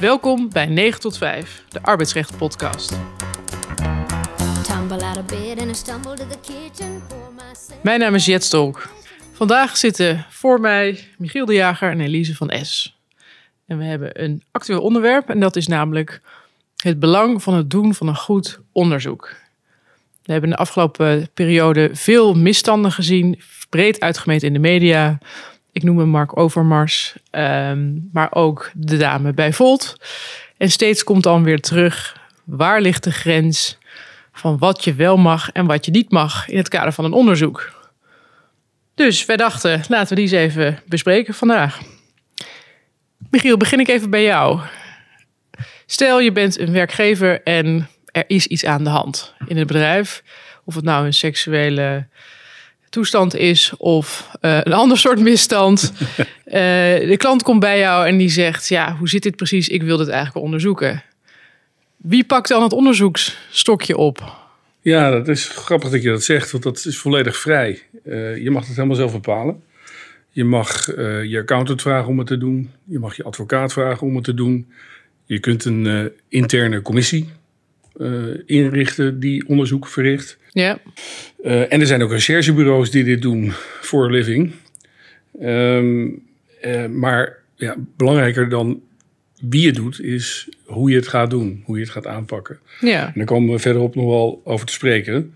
Welkom bij 9 tot 5, de arbeidsrecht podcast. Mijn naam is Jet Stolk. Vandaag zitten voor mij Michiel de Jager en Elise van S. En we hebben een actueel onderwerp en dat is namelijk het belang van het doen van een goed onderzoek. We hebben de afgelopen periode veel misstanden gezien, breed uitgemeten in de media. Ik noem hem Mark Overmars, ehm, maar ook de dame bij Volt. En steeds komt dan weer terug, waar ligt de grens van wat je wel mag en wat je niet mag in het kader van een onderzoek? Dus wij dachten, laten we die eens even bespreken vandaag. Michiel, begin ik even bij jou. Stel, je bent een werkgever en er is iets aan de hand in het bedrijf. Of het nou een seksuele toestand is of eh, een ander soort misstand. Eh, de klant komt bij jou en die zegt: Ja, hoe zit dit precies? Ik wil dit eigenlijk onderzoeken. Wie pakt dan het onderzoeksstokje op? Ja, dat is grappig dat je dat zegt, want dat is volledig vrij. Eh, je mag het helemaal zelf bepalen. Je mag je accountant vragen om het te doen. Je mag je advocaat vragen om het te doen. Je kunt een interne commissie inrichten die onderzoek verricht. Ja, en er zijn ook recherchebureaus die dit doen voor living. Ehm, maar ja, belangrijker dan wie het doet, is hoe je het gaat doen, hoe je het gaat aanpakken. ja. En daar komen we verderop nog wel over te spreken.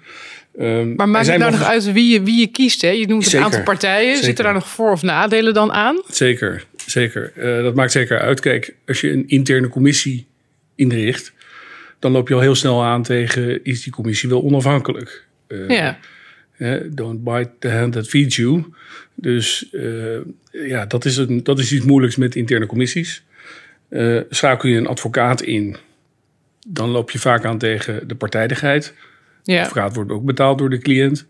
Ehm, Maar maakt het nou nog- uit wie je, wie je kiest? Hè? Je noemt een aantal partijen. zeker. Zitten daar nog voor- of nadelen dan aan? Zeker, zeker. Eh, dat maakt zeker uit. Kijk, als je een interne commissie inricht, dan loop je al heel snel aan tegen, is die commissie wel onafhankelijk? Eh, Ja, don't bite the hand that feeds you. Dus eh, ja, dat is, een, dat is iets moeilijks met interne commissies. Eh, schakel je een advocaat in, dan loop je vaak aan tegen de partijdigheid. ja. Advocaat wordt ook betaald door de cliënt.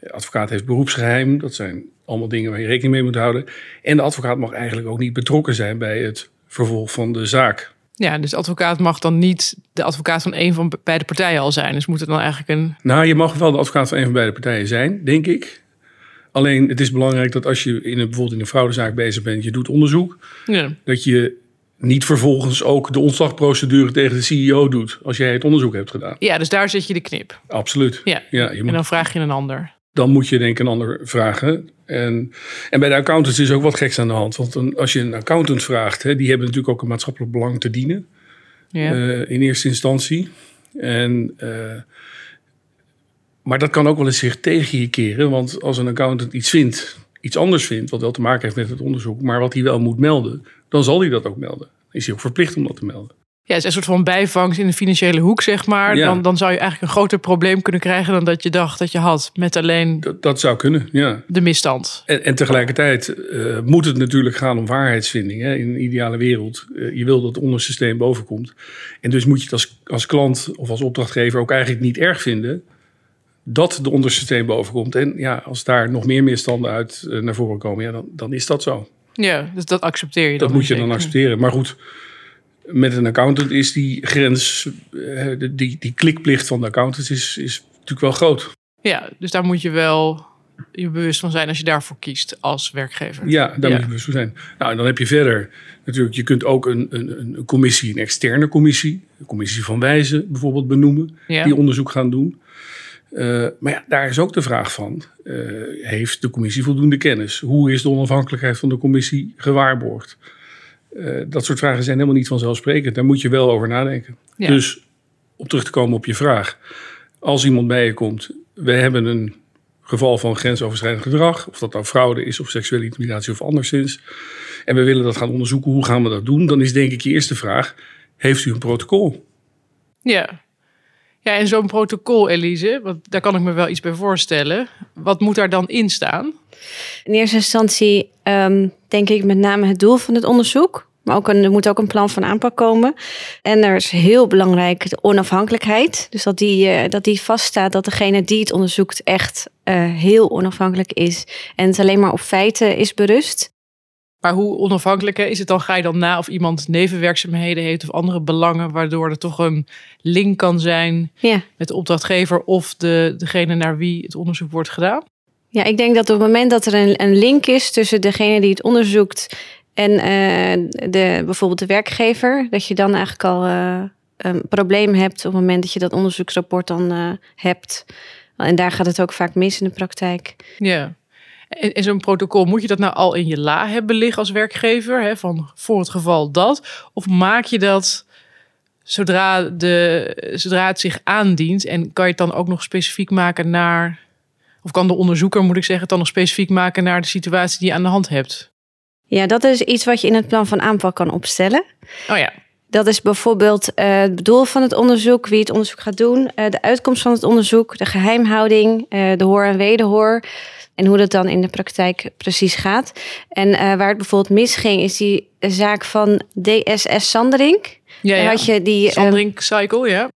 De advocaat heeft beroepsgeheim. Dat zijn allemaal dingen waar je rekening mee moet houden. En de advocaat mag eigenlijk ook niet betrokken zijn bij het vervolg van de zaak. Ja, dus advocaat mag dan niet de advocaat van een van beide partijen al zijn. Dus moet het dan eigenlijk een... Nou, je mag wel de advocaat van een van beide partijen zijn, denk ik. Alleen het is belangrijk dat als je in een, bijvoorbeeld in een fraudezaak bezig bent, je doet onderzoek, Ja, dat je niet vervolgens ook de ontslagprocedure tegen de CEO doet als jij het onderzoek hebt gedaan. ja dus daar zit je de knip. Absoluut. Ja, Ja, je en dan vraag je een ander. Dan moet je denk ik een ander vragen. En, en bij de accountants is ook wat geks aan de hand. Want een, als je een accountant vraagt, hè, die hebben natuurlijk ook een maatschappelijk belang te dienen. Ja. eh, in eerste instantie. En, eh, maar dat kan ook wel eens zich tegen je keren. Want als een accountant iets vindt, iets anders vindt, wat wel te maken heeft met het onderzoek, maar wat hij wel moet melden, dan zal hij dat ook melden. Is hij ook verplicht om dat te melden. Ja, het is een soort van bijvangst in de financiële hoek, zeg maar. Ja. Dan, dan zou je eigenlijk een groter probleem kunnen krijgen dan dat je dacht dat je had met alleen Dat, dat zou kunnen, ja. de misstand. En, en tegelijkertijd eh, moet het natuurlijk gaan om waarheidsvinding. Hè? In een ideale wereld. Eh, je wil dat het ondersysteem boven komt. En dus moet je het als, als klant of als opdrachtgever ook eigenlijk niet erg vinden dat de ondersysteem boven komt. En ja, als daar nog meer misstanden uit eh, naar voren komen, ja, dan, dan is dat zo. Ja, dus dat accepteer je dan. Dat moet je dan accepteren. Maar goed, met een accountant is die grens, eh, die, die klikplicht van de accountant is, is natuurlijk wel groot. Ja, dus daar moet je wel je bewust van zijn als je daarvoor kiest als werkgever. Ja, daar Ja. moet je bewust van zijn. Nou, en dan heb je verder natuurlijk, je kunt ook een, een, een commissie, een externe commissie, commissie van wijzen bijvoorbeeld benoemen, Ja. die onderzoek gaan doen. Eh, maar ja, daar is ook de vraag van, eh, heeft de commissie voldoende kennis? Hoe is de onafhankelijkheid van de commissie gewaarborgd? Eh, dat soort vragen zijn helemaal niet vanzelfsprekend. Daar moet je wel over nadenken. Ja. Dus om terug te komen op je vraag. Als iemand bij je komt, we hebben een geval van grensoverschrijdend gedrag, of dat nou fraude is of seksuele intimidatie of anderszins, en we willen dat gaan onderzoeken, hoe gaan we dat doen? Dan is denk ik je eerste vraag, heeft u een protocol? Ja. Ja, en zo'n protocol, Elise, want daar kan ik me wel iets bij voorstellen. Wat moet daar dan in staan? In eerste instantie ehm, denk ik met name het doel van het onderzoek. Maar ook een, er moet ook een plan van aanpak komen. En er is heel belangrijk de onafhankelijkheid. Dus dat die, eh, dat die vaststaat dat degene die het onderzoekt echt eh, heel onafhankelijk is. En het alleen maar op feiten is berust. Maar hoe onafhankelijk hè, is het dan? Ga je dan na of iemand nevenwerkzaamheden heeft of andere belangen, waardoor er toch een link kan zijn Ja. met de opdrachtgever of de, degene naar wie het onderzoek wordt gedaan? ja, ik denk dat op het moment dat er een, een link is tussen degene die het onderzoekt En eh, de, bijvoorbeeld de werkgever, dat je dan eigenlijk al eh, een probleem hebt op het moment dat je dat onderzoeksrapport dan eh, hebt. En daar gaat het ook vaak mis in de praktijk. Ja. En, zo'n protocol, moet je dat nou al in je la hebben liggen als werkgever? Hè, van voor het geval dat? Of maak je dat zodra, de, zodra het zich aandient? En kan je het dan ook nog specifiek maken naar... Of kan de onderzoeker, moet ik zeggen, het dan nog specifiek maken naar de situatie die je aan de hand hebt? Ja, dat is iets wat je in het plan van aanpak kan opstellen. Oh ja, Dat is bijvoorbeeld eh, het doel van het onderzoek, wie het onderzoek gaat doen, eh, de uitkomst van het onderzoek, de geheimhouding, eh, de hoor en wederhoor. En hoe dat dan in de praktijk precies gaat. En waar het bijvoorbeeld misging, is die zaak van DSS Sanderink. ja, ja. had je die, Sandring Cycle, ja.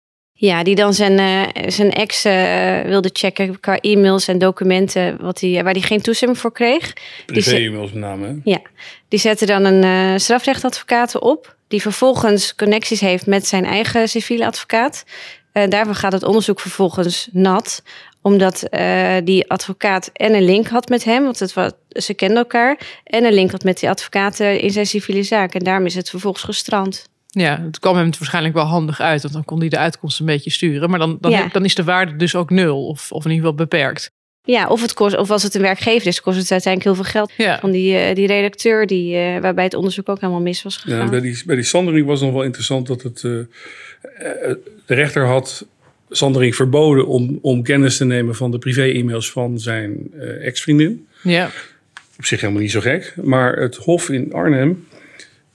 Ja, die dan zijn, eh, zijn ex eh, wilde checken qua e-mails en documenten wat die, waar hij geen toestemming voor kreeg. Privé-e-mails met name. Ja, die zette dan een eh strafrechtadvocaat op, die vervolgens connecties heeft met zijn eigen civiele advocaat. Daarvan gaat het onderzoek vervolgens nat, omdat die advocaat en een link had met hem, want het was, ze kenden elkaar, en een link had met die advocaat in zijn civiele zaak. En daarom is het vervolgens gestrand. Ja, het kwam hem waarschijnlijk wel handig uit, want dan kon hij de uitkomst een beetje sturen. Maar dan, dan, Ja. is de waarde dus ook nul, of, of in ieder geval beperkt. Ja, of, het kost, of als het een werkgever is, kost het uiteindelijk heel veel geld. Ja, Van die, eh, die redacteur, die, eh, waarbij het onderzoek ook helemaal mis was Ja, gegaan. bij, die, bij die Sandering was nog wel interessant dat het, eh, de rechter had Sandering verboden om, om kennis te nemen van de privé-e-mails van zijn eh, ex-vriendin. ja. Op zich helemaal niet zo gek. Maar het Hof in Arnhem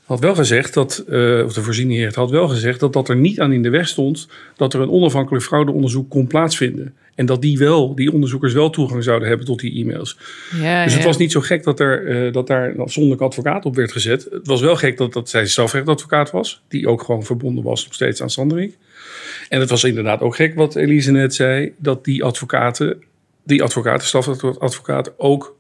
had wel gezegd dat, eh, of de voorziening had wel gezegd dat dat er niet aan in de weg stond dat er een onafhankelijk fraudeonderzoek kon plaatsvinden. En dat die wel, die onderzoekers wel toegang zouden hebben tot die e-mails. ja Dus het ja. was niet zo gek dat, er, eh, dat daar een afzonderlijk advocaat op werd gezet. Het was wel gek dat dat zijn strafrechtadvocaat was. Die ook gewoon verbonden was nog steeds aan Sanderink. En het was inderdaad ook gek wat Elise net zei. Dat die advocaten, die advocaten, strafrechtadvocaat ook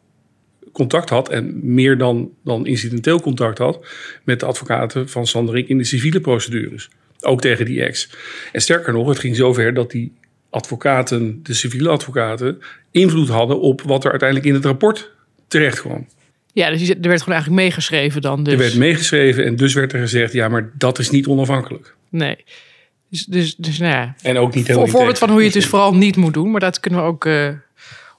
contact had. En meer dan, dan incidenteel contact had. Met de advocaten van Sanderink in de civiele procedures. Ook tegen die ex. En sterker nog, het ging zover dat die advocaten, de civiele advocaten, invloed hadden op wat er uiteindelijk in het rapport terecht kwam. Ja, dus er werd gewoon eigenlijk meegeschreven dan. Dus. Er werd meegeschreven en dus werd er gezegd, ja, maar dat is niet onafhankelijk. Nee. Dus, dus, dus nou ja, En ook niet heel Een voorbeeld van hoe je het dus vooral niet moet doen. Maar dat kunnen we ook eh,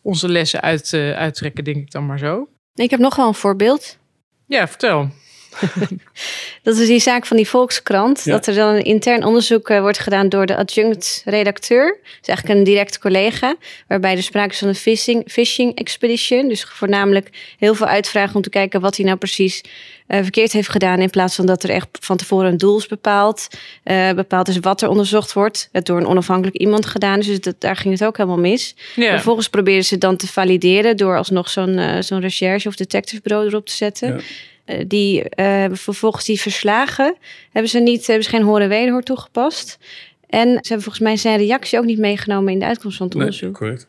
onze lessen uit, eh, uittrekken, denk ik dan maar zo. Ik heb nog wel een voorbeeld. Ja, vertel. Dat is die zaak van die Volkskrant. Ja. Dat er dan een intern onderzoek eh, wordt gedaan door de adjunct-redacteur. Dat is eigenlijk een direct collega. Waarbij er sprake is van een phishing, phishing expedition. Dus voornamelijk heel veel uitvragen om te kijken wat hij nou precies eh, verkeerd heeft gedaan. In plaats van dat er echt van tevoren een doel is bepaald. eh, bepaald is wat er onderzocht wordt. Het door een onafhankelijk iemand gedaan is. Dus dat, daar ging het ook helemaal mis. Ja. Vervolgens proberen ze het dan te valideren door alsnog zo'n zo'n recherche of detectivebureau erop te zetten. Ja. Eh, die eh, hebben vervolgens die verslagen hebben ze niet, hebben ze geen horen wederhoor toegepast. En ze hebben volgens mij zijn reactie ook niet meegenomen in de uitkomst van het Nee, onderzoek. correct.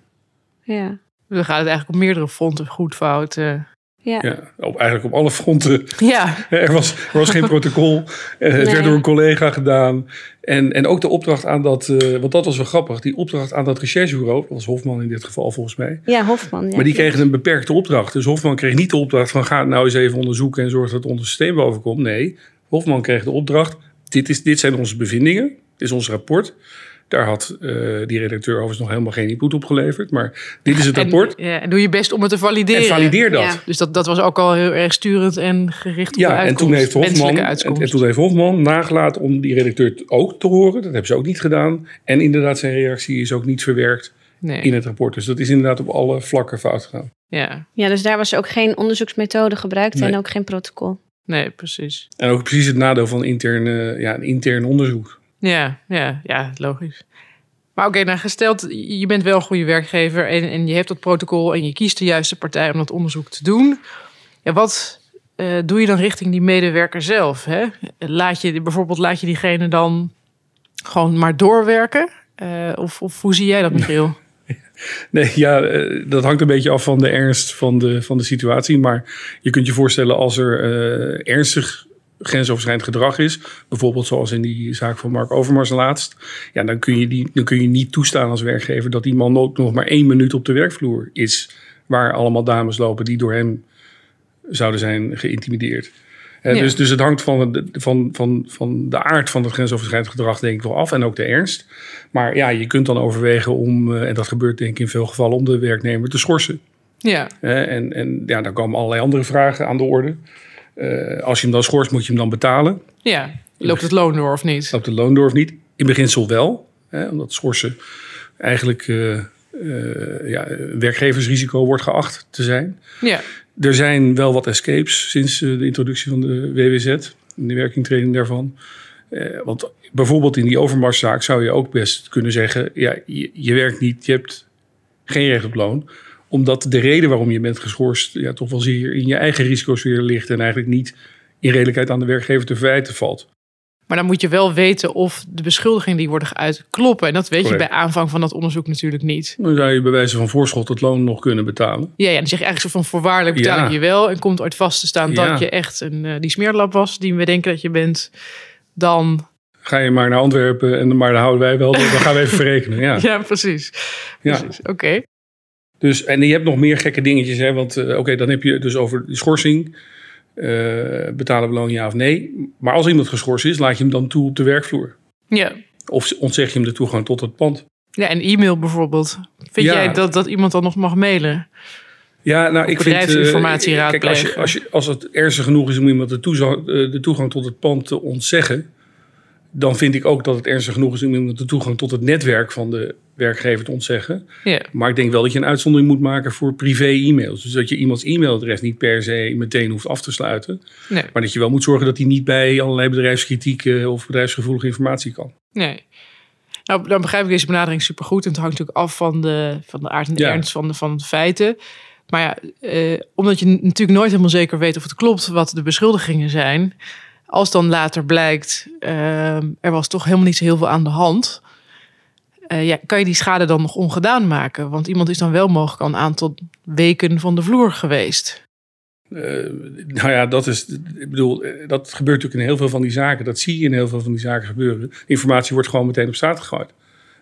Ja. Dan gaat het eigenlijk op meerdere fronten goed fout. eh. Ja. Ja, op, eigenlijk op alle fronten. Ja, Er was, er was geen protocol. Eh, het Nee. werd door een collega gedaan. En, en ook de opdracht aan dat, eh, want dat was wel grappig, die opdracht aan dat recherchebureau, dat was Hofman in dit geval volgens mij. ja, Hofman. Ja. Maar die kregen een beperkte opdracht. Dus Hofman kreeg niet de opdracht van ga het nou eens even onderzoeken en zorg dat het onder systeem boven komt. Nee, Hofman kreeg de opdracht, dit, is, dit zijn onze bevindingen, dit is ons rapport. Daar had eh, die redacteur overigens nog helemaal geen input op geleverd. Maar dit is het en, rapport ja, en doe je best om het te valideren. en valideer dat. Ja. Dus dat, dat was ook al heel erg sturend en gericht op de Ja, en uitkomst. toen, heeft Hofman, en, en toen heeft Hofman nagelaten om die redacteur ook te horen. Dat hebben ze ook niet gedaan. En inderdaad, zijn reactie is ook niet verwerkt nee. in het rapport. Dus dat is inderdaad op alle vlakken fout gegaan. ja, ja, dus daar was ook geen onderzoeksmethode gebruikt Nee. en ook geen protocol. nee, precies. En ook precies het nadeel van intern, eh, ja, een intern onderzoek. Ja, ja, ja, logisch. Maar oké, nou gesteld, je bent wel een goede werkgever en, en je hebt dat protocol en je kiest de juiste partij om dat onderzoek te doen. Ja, wat eh, doe je dan richting die medewerker zelf? Hè? Laat je bijvoorbeeld laat je diegene dan gewoon maar doorwerken? Eh, of, of hoe zie jij dat, Michiel? Nee, ja, eh, dat hangt een beetje af van de ernst van de, van de situatie. Maar je kunt je voorstellen als er eh, ernstig grensoverschrijdend gedrag is, bijvoorbeeld zoals in die zaak van Mark Overmars laatst, ja, dan, kun je die, dan kun je niet toestaan als werkgever dat die man ook nog maar één minuut op de werkvloer is, waar allemaal dames lopen die door hem zouden zijn geïntimideerd. Ja. dus, dus het hangt van, de- van, van, van de aard van het grensoverschrijdend gedrag denk ik wel af. En ook de ernst. Maar ja, je kunt dan overwegen om, eh, en dat gebeurt denk ik in veel gevallen, om de werknemer te schorsen. Ja, en, en ja, dan komen allerlei andere vragen aan de orde. Eh, als je hem dan schorst, moet je hem dan betalen. ja. Loopt het loon door of niet? Loopt de loon door of niet? In beginsel wel. Hè, omdat schorsen eigenlijk eh, ja, werkgeversrisico wordt geacht te zijn. Ja, Er zijn wel wat escapes sinds de introductie van de WWZ. En de werkingtreding daarvan. Want bijvoorbeeld in die overmarszaak zou je ook best kunnen zeggen... Ja, je, je werkt niet, je hebt geen recht op loon. Omdat de reden waarom je bent geschorst... Ja, toch wel zeer in je eigen risicosfeer ligt... en eigenlijk niet in redelijkheid aan de werkgever te verwijten valt. maar dan moet je wel weten of de beschuldigingen die worden geuit kloppen. En dat weet Correct. je bij aanvang van dat onderzoek natuurlijk niet. Dan zou je bij wijze van voorschot het loon nog kunnen betalen. Ja, ja dan zeg je eigenlijk zo van voorwaardelijk betaal Ja. ik je wel. En komt ooit vast te staan Ja. dat je echt een, eh, die smeerlap was die we denken dat je bent. Dan, Ga je maar naar Antwerpen en maar dan houden wij wel... dan gaan we even verrekenen. Ja. ja, precies. Ja. precies. Oké. Dus, en je hebt nog meer gekke dingetjes. Hè? Want eh, oké, dan heb je dus over de schorsing. eh, betalen we loon ja of nee. Maar als iemand geschorst is, laat je hem dan toe op de werkvloer. Ja. Of ontzeg je hem de toegang tot het pand. ja, en e-mail bijvoorbeeld. Vind Ja. jij dat, dat iemand dan nog mag mailen? Ja, nou, ik vind... eh, bedrijfsinformatie kijk, als, je, als, je, als het ernstig genoeg is om iemand de toegang tot het pand te ontzeggen... dan vind ik ook dat het ernstig genoeg is om iemand de toegang tot het netwerk van de werkgever te ontzeggen. Maar ik denk wel dat je een uitzondering moet maken voor privé-e-mails. Dus dat je iemands e-mailadres niet per se meteen hoeft af te sluiten. Nee. Maar dat je wel moet zorgen dat hij niet bij allerlei bedrijfskritiek of bedrijfsgevoelige informatie kan. Nee. Nou, dan begrijp ik deze benadering supergoed. En het hangt natuurlijk af van de, van de aard en de Ja. ernst van de, van de feiten. Maar ja, eh, omdat je natuurlijk nooit helemaal zeker weet of het klopt wat de beschuldigingen zijn. Als dan later blijkt, eh, er was toch helemaal niet zo heel veel aan de hand. eh, ja, kan je die schade dan nog ongedaan maken? Want iemand is dan wel mogelijk al een aantal weken van de vloer geweest. Eh, nou ja, dat is. Ik bedoel, eh, dat gebeurt natuurlijk in heel veel van die zaken. Dat zie je in heel veel van die zaken gebeuren. Informatie wordt gewoon meteen op straat gegooid.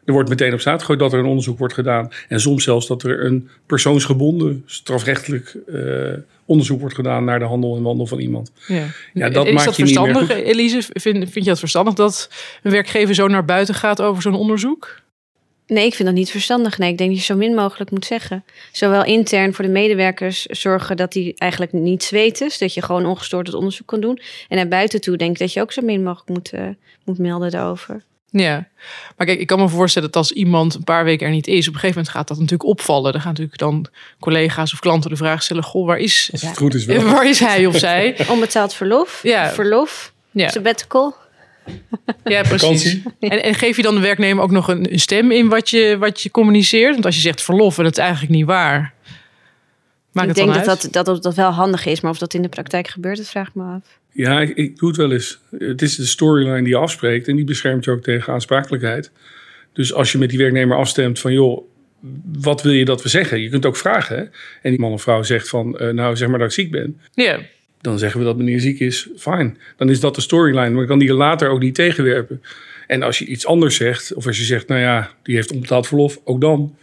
Er wordt meteen op straat gegooid dat er een onderzoek wordt gedaan. En soms zelfs dat er een persoonsgebonden strafrechtelijk eh, onderzoek wordt gedaan naar de handel en wandel van iemand. Ja, Ja, dat is maakt dat je niet meer verstandig, Elise? Vind, vind je dat verstandig dat een werkgever zo naar buiten gaat over zo'n onderzoek? Nee, ik vind dat niet verstandig. Nee, ik denk dat je zo min mogelijk moet zeggen. Zowel intern voor de medewerkers zorgen dat die eigenlijk niets weten. Zodat je gewoon ongestoord het onderzoek kan doen. En naar buiten toe denk ik dat je ook zo min mogelijk moet, eh, moet melden daarover. Ja, maar kijk, ik kan me voorstellen dat als iemand een paar weken er niet is, op een gegeven moment gaat dat natuurlijk opvallen. Dan gaan natuurlijk dan collega's of klanten de vraag stellen: Goh, waar is, Als het goed is wel. waar is hij of zij? Onbetaald verlof, Ja. verlof, Ja, sabbatical. ja precies. En, en geef je dan de werknemer ook nog een, een stem in wat je, wat je communiceert? Want als je zegt verlof en het is eigenlijk niet waar, maakt ik het denk dan dat uit? dat, dat dat wel handig is. Maar of dat in de praktijk gebeurt, dat vraag ik me af. Ja, ik, ik doe het wel eens. Het is de storyline die je afspreekt en die beschermt je ook tegen aansprakelijkheid. Dus als je met die werknemer afstemt van joh, wat wil je dat we zeggen? Je kunt ook vragen. Hè? En die man of vrouw zegt van eh, nou zeg maar dat ik ziek ben. Ja, Dan zeggen we dat meneer ziek is, fijn. Dan is dat de storyline, maar ik kan die later ook niet tegenwerpen. En als je iets anders zegt, of als je zegt nou ja, die heeft onbetaald verlof, ook dan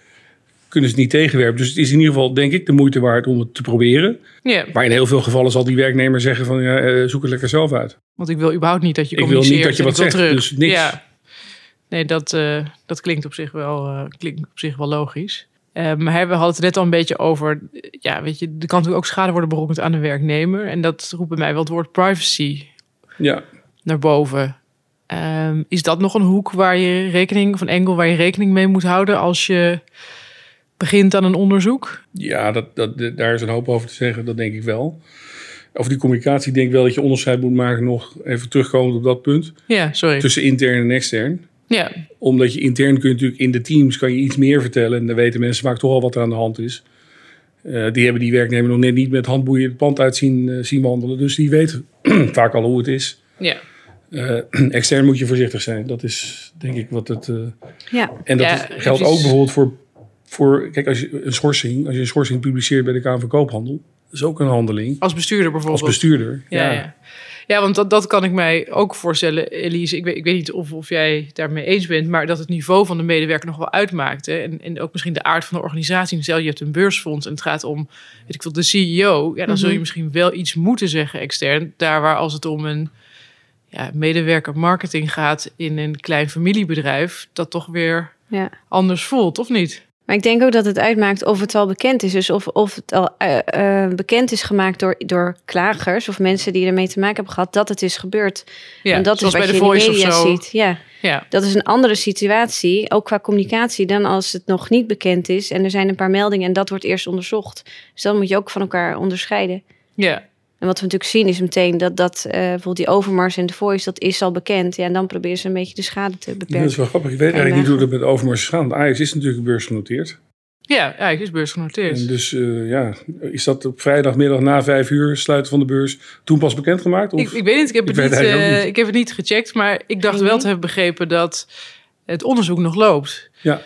kunnen ze niet tegenwerpen. Dus het is in ieder geval denk ik de moeite waard om het te proberen. ja, Maar in heel veel gevallen zal die werknemer zeggen van ja, eh, zoek het lekker zelf uit. want ik wil überhaupt niet dat je Ik wil niet dat je wat zegt, terug. dus niks. Ja. Nee, dat, eh, dat klinkt op zich wel, eh, klinkt op zich wel logisch. Eh, maar we hadden het net al een beetje over, ja, weet je, er kan natuurlijk ook schade worden berokkend aan de werknemer. En dat roept bij mij wel het woord privacy Ja, naar boven. Ehm, is dat nog een hoek waar je rekening, of een engel waar je rekening mee moet houden als je begint aan een onderzoek? Ja, dat, dat, daar is een hoop over te zeggen, dat denk ik wel. Over die communicatie denk ik wel dat je onderscheid moet maken, nog even terugkomend op dat punt, Ja, sorry. tussen intern en extern. Ja, Omdat je intern kunt natuurlijk in de teams kan je iets meer vertellen en dan weten mensen vaak toch al wat er aan de hand is. Eh, die hebben die werknemer nog net niet met handboeien het pand uit zien, eh, zien wandelen, dus die weten vaak al hoe het is. ja. Eh, extern moet je voorzichtig zijn, dat is denk ik wat het... eh, Ja, En dat Ja, is- geldt ook bijvoorbeeld voor, voor... Kijk, als je een schorsing, als je een schorsing publiceert bij de Kamer van Koophandel... Dat is ook een handeling. Als bestuurder bijvoorbeeld. Als bestuurder. Ja, ja. ja. want dat, dat kan ik mij ook voorstellen, Elise. Ik weet, ik weet niet of, of jij daarmee eens bent, maar dat het niveau van de medewerker nog wel uitmaakt. Hè? En, en ook misschien de aard van de organisatie. Stel je hebt een beursfonds en het gaat om, weet ik veel, de CEO. Ja, dan zul je Mhm. misschien wel iets moeten zeggen extern. Daar waar als het om een ja, medewerker marketing gaat in een klein familiebedrijf, dat toch weer Ja. anders voelt, of niet? Maar ik denk ook dat het uitmaakt of het al bekend is. Dus of, of het al eh, eh, bekend is gemaakt door, door klagers of mensen die ermee te maken hebben gehad dat het is gebeurd. Ja, en dat is wat bij je de in de of media zo. ziet. Ja, Ja, dat is een andere situatie, ook qua communicatie, dan als het nog niet bekend is. En er zijn een paar meldingen en dat wordt eerst onderzocht. Dus dat moet je ook van elkaar onderscheiden. ja. En wat we natuurlijk zien is meteen dat, dat eh, bijvoorbeeld die Overmars en de Voice, dat is al bekend. Ja, en dan proberen ze een beetje de schade te Dat beperken. is wel grappig. Ik weet eigenlijk niet hoe dat met Overmars is gegaan. Want Ajax is natuurlijk beursgenoteerd. Ja, eigenlijk is beursgenoteerd. En dus eh, ja, is dat op vrijdagmiddag na vijf uur sluiten van de beurs toen pas bekendgemaakt? Of? Ik, ik weet niet, ik heb, Ik het niet, eh, niet. ik heb het niet gecheckt, maar ik dacht wel idee. te hebben begrepen dat het onderzoek nog loopt. Ja.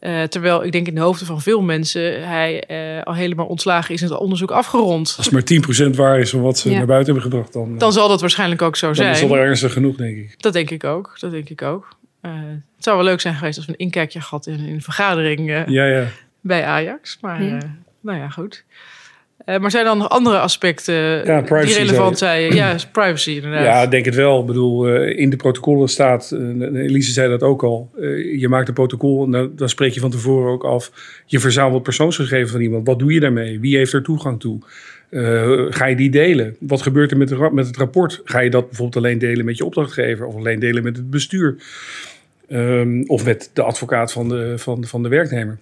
Eh, terwijl ik denk in de hoofden van veel mensen hij eh, al helemaal ontslagen is en het onderzoek afgerond. Als het maar 10% waar is van wat ze Ja. naar buiten hebben gebracht, dan, Dan zal dat waarschijnlijk ook zo dan zijn. is dat ernstig genoeg, denk ik. Dat denk ik ook. Dat denk ik ook. Eh, het zou wel leuk zijn geweest als we een inkijkje gehad in, in een vergadering eh, Ja, ja. bij Ajax. Maar Ja. eh, nou ja, goed. Eh, maar zijn er dan nog andere aspecten Ja, die relevant zijn? Ja, privacy inderdaad. Ja, ik denk het wel. Ik bedoel, eh, in de protocollen staat, eh, Elise zei dat ook al, je maakt een protocol en dan, dan spreek je van tevoren ook af, je verzamelt persoonsgegevens van iemand. Wat doe je daarmee? Wie heeft er toegang toe? Ga je die delen? Wat gebeurt er met, de, met het rapport? Ga je dat bijvoorbeeld alleen delen met je opdrachtgever of alleen delen met het bestuur? Ehm, of met de advocaat van de, van, van de werknemer?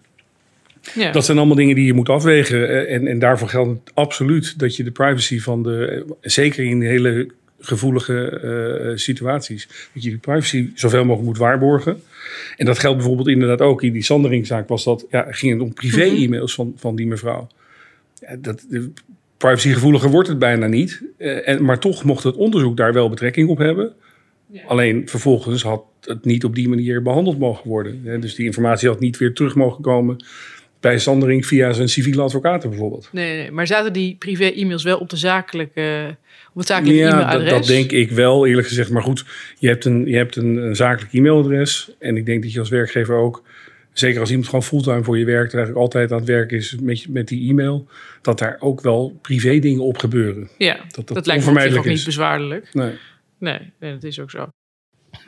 Ja. Dat zijn allemaal dingen die je moet afwegen. eh, En, en daarvoor geldt het absoluut dat je de privacy van de, eh, zeker in hele gevoelige eh, situaties, dat je die privacy zoveel mogelijk moet waarborgen. En dat geldt bijvoorbeeld inderdaad ook in die Sanderingzaak was dat, ja, ging het om privé-e-mails van, van die mevrouw. Ja, dat, de, privacygevoeliger wordt het bijna niet. En, maar toch mocht het onderzoek daar wel betrekking op hebben. Alleen vervolgens had het niet op die manier behandeld mogen worden. Hè, Dus die informatie had niet weer terug mogen komen bij Sandering via zijn civiele advocaten bijvoorbeeld. Nee, nee, maar zaten die privé-e-mails wel op, de zakelijke, op het zakelijke Ja, dat, e-mailadres? dat denk ik wel, eerlijk gezegd. Maar goed, je hebt, een, je hebt een, een zakelijk e-mailadres. En ik denk dat je als werkgever ook, zeker als iemand gewoon fulltime voor je werkt, eigenlijk altijd aan het werk is met, met die e-mail, dat daar ook wel privé dingen op gebeuren. Ja, Dat dat, dat, lijkt me ook niet bezwaarlijk. Nee. Nee, nee, dat is ook zo.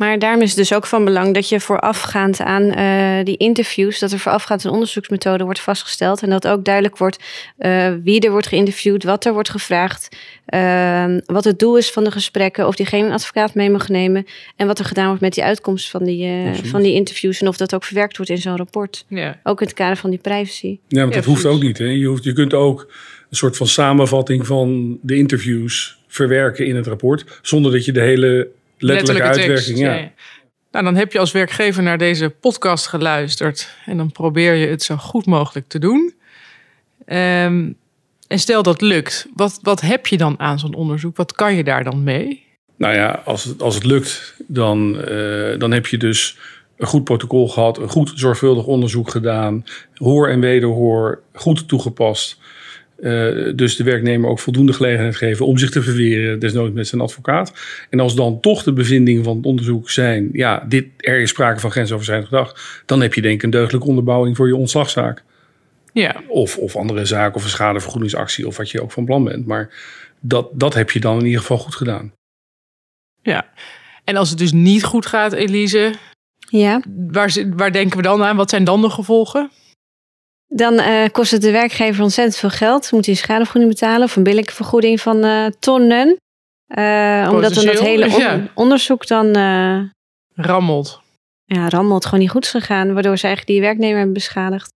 Maar daarom is het dus ook van belang dat je voorafgaand aan eh, die interviews, dat er voorafgaand een onderzoeksmethode wordt vastgesteld. En dat ook duidelijk wordt eh, wie er wordt geïnterviewd, wat er wordt gevraagd, ehm, wat het doel is van de gesprekken, of diegene een advocaat mee mag nemen. En wat er gedaan wordt met die uitkomst van die, eh, van die interviews. En of dat ook verwerkt wordt in zo'n rapport. Ja, Ook in het kader van die privacy. Ja, want Ja, dat hoeft ook niet. Hè. Je, hoeft, je kunt ook een soort van samenvatting van de interviews verwerken in het rapport, zonder dat je de hele letterlijke, uitwerking. ja. Ja. ja. Nou, dan heb je als werkgever naar deze podcast geluisterd en dan probeer je het zo goed mogelijk te doen. Ehm, en stel dat lukt, wat, wat heb je dan aan zo'n onderzoek? Wat kan je daar dan mee? Nou ja, als het, als het lukt, dan, eh, dan heb je dus een goed protocol gehad, een goed zorgvuldig onderzoek gedaan, hoor en wederhoor goed toegepast. Eh, dus de werknemer ook voldoende gelegenheid geven om zich te verweren, desnoods met zijn advocaat. En als dan toch de bevindingen van het onderzoek zijn, ja, dit, er is sprake van grensoverschrijdend gedrag, dan heb je denk ik een deugdelijke onderbouwing voor je ontslagzaak. Ja, Of, of andere zaak of een schadevergoedingsactie of wat je ook van plan bent. Maar dat, dat heb je dan in ieder geval goed gedaan. ja. En als het dus niet goed gaat, Elise, Ja, waar, waar denken we dan aan? Wat zijn dan de gevolgen? Dan eh, kost het de werkgever ontzettend veel geld. Moet hij een schadevergoeding betalen of een billijke vergoeding van eh, tonnen. Eh, omdat dan dat hele on- ja. onderzoek dan eh, Rammelt. ja, rammelt gewoon niet goed is gegaan. Waardoor ze eigenlijk die werknemer hebben beschadigd.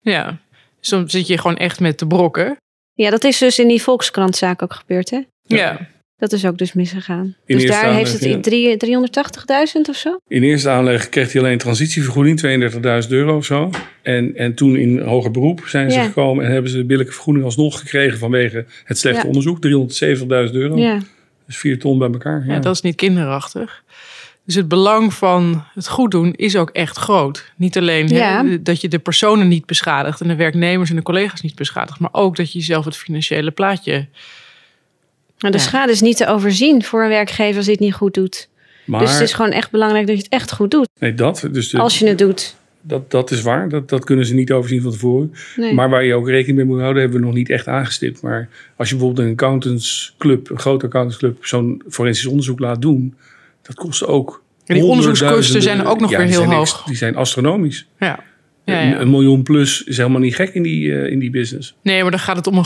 Ja, dan zit je gewoon echt met de brokken. Ja, dat is dus in die Volkskrantzaak ook gebeurd, hè? Ja, Dat is ook dus misgegaan. In dus daar heeft het drie- 380.000 of zo? In eerste aanleg kreeg hij alleen transitievergoeding, 32.000 euro of zo. En, en toen in hoger beroep zijn ze Ja. gekomen en hebben ze de billijke vergoeding alsnog gekregen vanwege het slechte Ja. onderzoek. 370.000 euro. Ja. Dus vier ton bij elkaar. Ja. ja, dat is niet kinderachtig. Dus het belang van het goed doen is ook echt groot. Niet alleen hè, Ja. dat je de personen niet beschadigt en de werknemers en de collega's niet beschadigt, maar ook dat je zelf het financiële plaatje. Nou, de Ja. schade is niet te overzien voor een werkgever als hij het niet goed doet. Maar Dus het is gewoon echt belangrijk dat je het echt goed doet. nee, dat, dus de- Als je het doet. dat, dat is waar. Dat, dat kunnen ze niet overzien van tevoren. Nee. Maar waar je ook rekening mee moet houden, hebben we nog niet echt aangestipt. Maar als je bijvoorbeeld een accountantsclub, een grote accountantsclub, zo'n forensisch onderzoek laat doen, dat kost ook. En die onderzoekskosten zijn ook nog Ja, weer heel hoog. ex- die zijn astronomisch. Ja. Ja, Een, ja. een miljoen plus is helemaal niet gek in die, eh, in die business. Nee, maar dan gaat het om een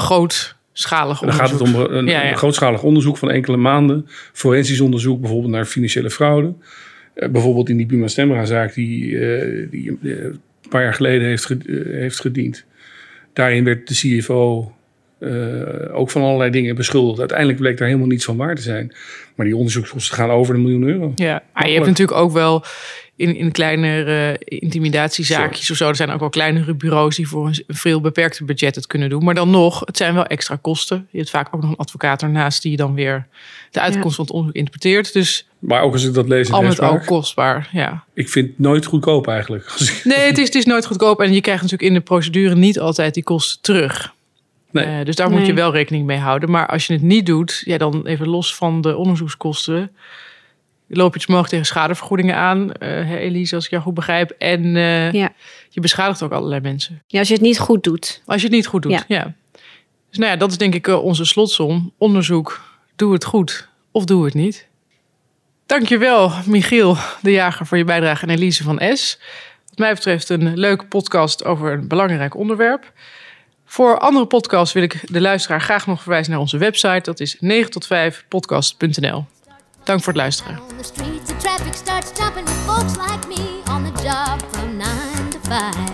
grootschalig Dan onderzoek. gaat het om een, Ja, ja. een grootschalig onderzoek van enkele maanden. Forensisch onderzoek bijvoorbeeld naar financiële fraude. Eh, bijvoorbeeld in die Buma Stemra zaak die, eh, die eh, een paar jaar geleden heeft, heeft gediend. Daarin werd de CFO eh, ook van allerlei dingen beschuldigd. Uiteindelijk bleek daar helemaal niets van waar te zijn. Maar die onderzoekskosten gaan over de miljoen euro. Ja, maar je hebt natuurlijk ook wel in, in kleinere intimidatiezaakjes of zo. Er zijn ook wel kleinere bureaus die voor een veel beperkter budget het kunnen doen. Maar dan nog, het zijn wel extra kosten. Je hebt vaak ook nog een advocaat ernaast die dan weer de uitkomst van het onderzoek interpreteert. Dus Maar ook als ik dat lees in al met al kostbaar, ja. ik vind het nooit goedkoop eigenlijk. Als ik- Nee, het is, het is nooit goedkoop. En je krijgt natuurlijk in de procedure niet altijd die kosten terug. Nee. Eh, dus daar moet je wel rekening mee houden. Maar als je het niet doet, ja, dan even los van de onderzoekskosten. Loop je dus mogelijk tegen schadevergoedingen aan, eh Elise, als ik jou goed begrijp. En eh, Ja. je beschadigt ook allerlei mensen. Ja, als je het niet goed doet. Als je het niet goed doet, ja. Ja. Dus nou ja, dat is denk ik onze slotsom. Onderzoek, doe het goed of doe het niet. Dankjewel, Michiel de Jager, voor je bijdrage en Elise van S. Wat mij betreft een leuke podcast over een belangrijk onderwerp. Voor andere podcasts wil ik de luisteraar graag nog verwijzen naar onze website. Dat is 9 tot 5 podcast.nl. Dank voor het luisteren. The traffic starts jumping with folks like me on the job from nine to five.